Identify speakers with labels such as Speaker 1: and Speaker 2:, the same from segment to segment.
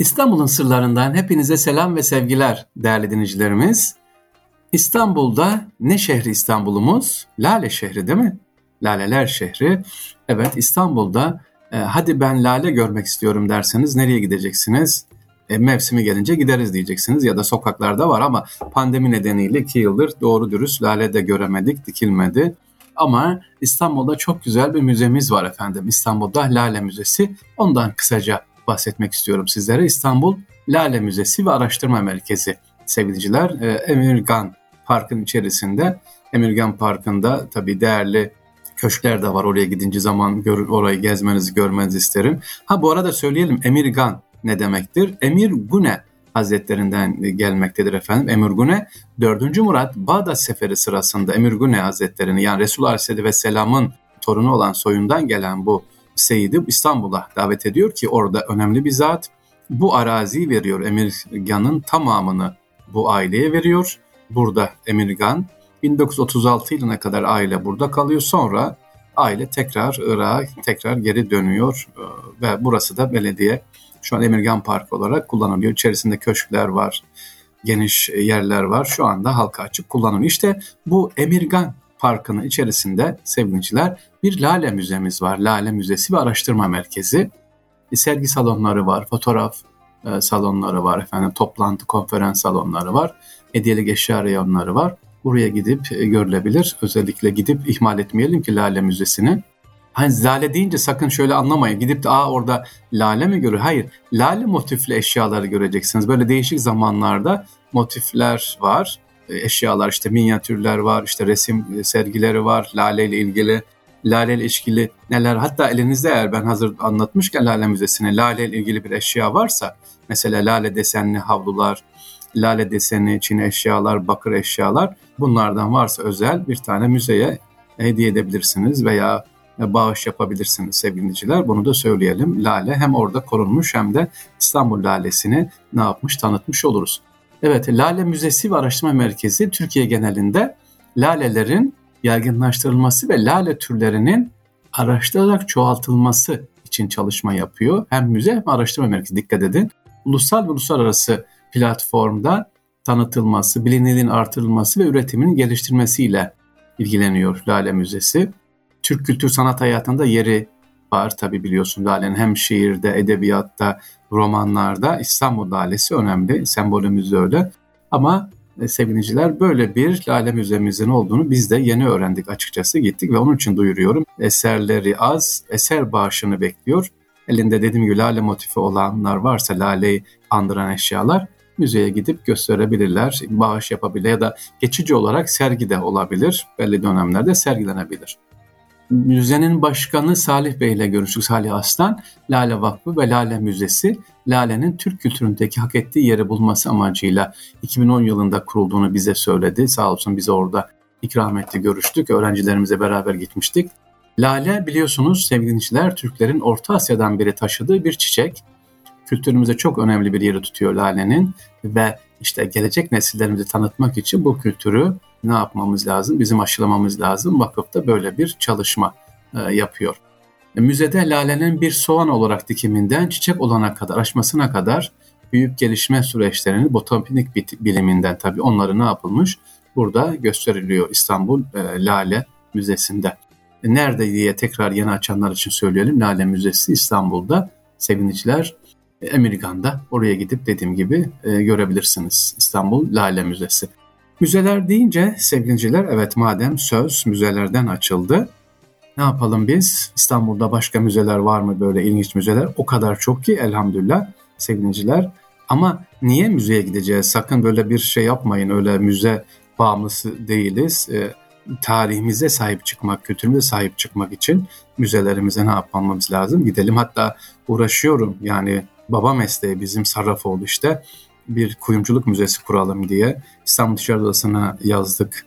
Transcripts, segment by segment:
Speaker 1: İstanbul'un sırlarından hepinize selam ve sevgiler değerli dinleyicilerimiz. İstanbul'da ne şehri İstanbul'umuz? Lale şehri değil mi? Laleler şehri. Evet İstanbul'da e, hadi ben lale görmek istiyorum derseniz nereye gideceksiniz? E, mevsimi gelince gideriz diyeceksiniz ya da sokaklarda var ama pandemi nedeniyle iki yıldır doğru dürüst lale de göremedik, dikilmedi. Ama İstanbul'da çok güzel bir müzemiz var efendim. İstanbul'da Lale Müzesi. Ondan kısaca bahsetmek istiyorum sizlere. İstanbul Lale Müzesi ve Araştırma Merkezi sevgiliciler. E, Emirgan Park'ın içerisinde. Emirgan Parkı'nda tabii değerli köşkler de var. Oraya gidince zaman gör, orayı gezmenizi görmenizi isterim. Ha bu arada söyleyelim Emirgan ne demektir? Emir Gune Hazretlerinden gelmektedir efendim. Emir Gune 4. Murat Bağdat Seferi sırasında Emir Gune Hazretlerini yani Resul Aleyhisselatü Vesselam'ın torunu olan soyundan gelen bu Seyit'i İstanbul'a davet ediyor ki orada önemli bir zat. Bu araziyi veriyor Emirgan'ın tamamını bu aileye veriyor. Burada Emirgan 1936 yılına kadar aile burada kalıyor. Sonra aile tekrar Irak'a tekrar geri dönüyor ee, ve burası da belediye şu an Emirgan Park olarak kullanılıyor. İçerisinde köşkler var, geniş yerler var. Şu anda halka açık kullanılıyor. İşte bu Emirgan Parkı'nın içerisinde sevgiliciler bir Lale Müzemiz var. Lale Müzesi ve Araştırma Merkezi. E, sergi salonları var, fotoğraf e, salonları var, efendim toplantı, konferans salonları var, hediyelik eşya reyonları var. Buraya gidip e, görülebilir. Özellikle gidip ihmal etmeyelim ki Lale Müzesi'ni. Hani lale deyince sakın şöyle anlamayın. Gidip de aa orada lale mi görür? Hayır. Lale motifli eşyaları göreceksiniz. Böyle değişik zamanlarda motifler var. E, eşyalar işte minyatürler var, işte resim e, sergileri var, lale ile ilgili, lale ile ilgili neler hatta elinizde eğer ben hazır anlatmışken Lale Müzesi'ne lale ile ilgili bir eşya varsa mesela lale desenli havlular, lale deseni, çin eşyalar, bakır eşyalar bunlardan varsa özel bir tane müzeye hediye edebilirsiniz veya bağış yapabilirsiniz sevgiliciler. Bunu da söyleyelim. Lale hem orada korunmuş hem de İstanbul lalesini ne yapmış tanıtmış oluruz. Evet, Lale Müzesi ve Araştırma Merkezi Türkiye genelinde lalelerin yaygınlaştırılması ve lale türlerinin araştırılarak çoğaltılması için çalışma yapıyor. Hem müze hem araştırma merkezi dikkat edin. Ulusal ve uluslararası platformda tanıtılması, bilinirliğin artırılması ve üretimin geliştirmesiyle ilgileniyor Lale Müzesi. Türk kültür sanat hayatında yeri var tabi biliyorsun Lale'nin hem şiirde, edebiyatta, romanlarda İstanbul Lalesi önemli. Sembolümüz de öyle. Ama e, sevgiliciler böyle bir Lale Müzemizin olduğunu biz de yeni öğrendik açıkçası gittik ve onun için duyuruyorum. Eserleri az, eser bağışını bekliyor. Elinde dediğim gibi lale motifi olanlar varsa laleyi andıran eşyalar müzeye gidip gösterebilirler, bağış yapabilir ya da geçici olarak sergi de olabilir. Belli dönemlerde sergilenebilir. Müzenin başkanı Salih Bey ile görüştük. Salih Aslan, Lale Vakfı ve Lale Müzesi, Lale'nin Türk kültüründeki hak ettiği yeri bulması amacıyla 2010 yılında kurulduğunu bize söyledi. Sağ olsun bize orada ikram etti, görüştük. Öğrencilerimize beraber gitmiştik. Lale biliyorsunuz sevgili Türklerin Orta Asya'dan beri taşıdığı bir çiçek. Kültürümüzde çok önemli bir yeri tutuyor lalenin ve işte gelecek nesillerimizi tanıtmak için bu kültürü ne yapmamız lazım? Bizim aşılamamız lazım. Vakıf da böyle bir çalışma e, yapıyor. E, müzede lalenin bir soğan olarak dikiminden çiçek olana kadar, açmasına kadar büyük gelişme süreçlerini botanik biliminden tabii onları ne yapılmış? Burada gösteriliyor İstanbul e, Lale Müzesi'nde. E, nerede diye tekrar yeni açanlar için söyleyelim. Lale Müzesi İstanbul'da. Sevinçler Emirgan'da. Oraya gidip dediğim gibi e, görebilirsiniz. İstanbul Lale Müzesi. Müzeler deyince sevgiliciler evet madem söz müzelerden açıldı. Ne yapalım biz? İstanbul'da başka müzeler var mı böyle ilginç müzeler? O kadar çok ki elhamdülillah sevgiliciler. Ama niye müzeye gideceğiz? Sakın böyle bir şey yapmayın. Öyle müze bağımlısı değiliz. E, tarihimize sahip çıkmak, kültürümüze sahip çıkmak için müzelerimize ne yapmamız lazım? Gidelim hatta uğraşıyorum yani baba mesleği bizim Sarrafoğlu işte bir kuyumculuk müzesi kuralım diye İstanbul Ticaret Odası'na yazdık.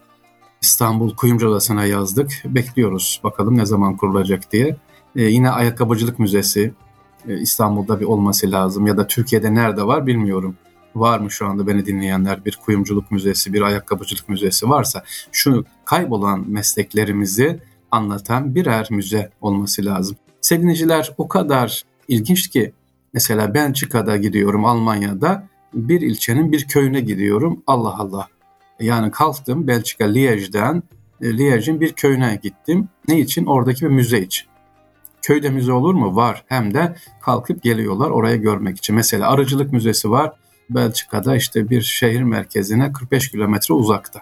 Speaker 1: İstanbul Kuyumcu Odası'na yazdık. Bekliyoruz bakalım ne zaman kurulacak diye. Ee, yine ayakkabıcılık müzesi e, İstanbul'da bir olması lazım ya da Türkiye'de nerede var bilmiyorum. Var mı şu anda beni dinleyenler bir kuyumculuk müzesi, bir ayakkabıcılık müzesi varsa şu kaybolan mesleklerimizi anlatan birer müze olması lazım. Sevgiliciler o kadar ilginç ki Mesela Belçika'da gidiyorum Almanya'da bir ilçenin bir köyüne gidiyorum. Allah Allah. Yani kalktım Belçika Liège'den e, Liège'in bir köyüne gittim. Ne için? Oradaki bir müze için. Köyde müze olur mu? Var. Hem de kalkıp geliyorlar oraya görmek için. Mesela Arıcılık Müzesi var. Belçika'da işte bir şehir merkezine 45 kilometre uzakta.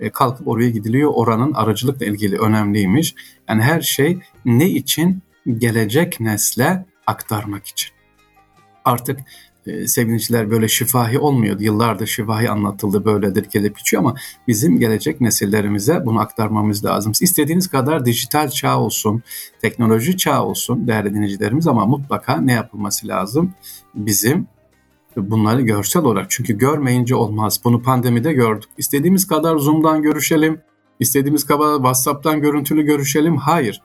Speaker 1: E, kalkıp oraya gidiliyor. Oranın arıcılıkla ilgili önemliymiş. Yani her şey ne için? Gelecek nesle aktarmak için. Artık e, sevgiliciler böyle şifahi olmuyordu. Yıllardır şifahi anlatıldı böyledir gelip geçiyor ama bizim gelecek nesillerimize bunu aktarmamız lazım. İstediğiniz kadar dijital çağ olsun, teknoloji çağ olsun değerli dinleyicilerimiz ama mutlaka ne yapılması lazım? Bizim bunları görsel olarak çünkü görmeyince olmaz. Bunu pandemide gördük. İstediğimiz kadar Zoom'dan görüşelim, istediğimiz kadar WhatsApp'tan görüntülü görüşelim. Hayır.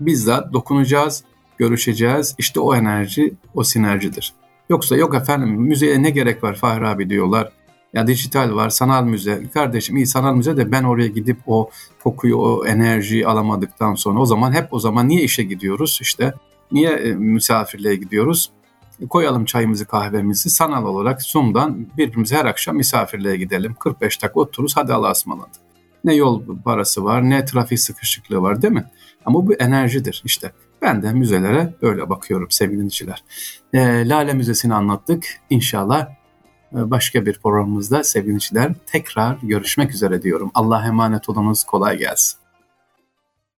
Speaker 1: Bizzat dokunacağız, görüşeceğiz. İşte o enerji, o sinerjidir. Yoksa yok efendim müzeye ne gerek var Fahri abi diyorlar. Ya dijital var, sanal müze. Kardeşim iyi sanal müze de ben oraya gidip o kokuyu, o enerjiyi alamadıktan sonra o zaman hep o zaman niye işe gidiyoruz? İşte niye e, misafirliğe gidiyoruz? koyalım çayımızı kahvemizi sanal olarak Zoom'dan birbirimize her akşam misafirliğe gidelim. 45 dakika otururuz hadi Allah'a ısmarladık. Ne yol parası var ne trafik sıkışıklığı var değil mi? Ama bu enerjidir işte. Ben de müzelere böyle bakıyorum sevgili dinleyiciler. E, Lale Müzesi'ni anlattık. İnşallah e, başka bir programımızda sevgili dinleyiciler tekrar görüşmek üzere diyorum. Allah'a emanet olunuz. Kolay gelsin.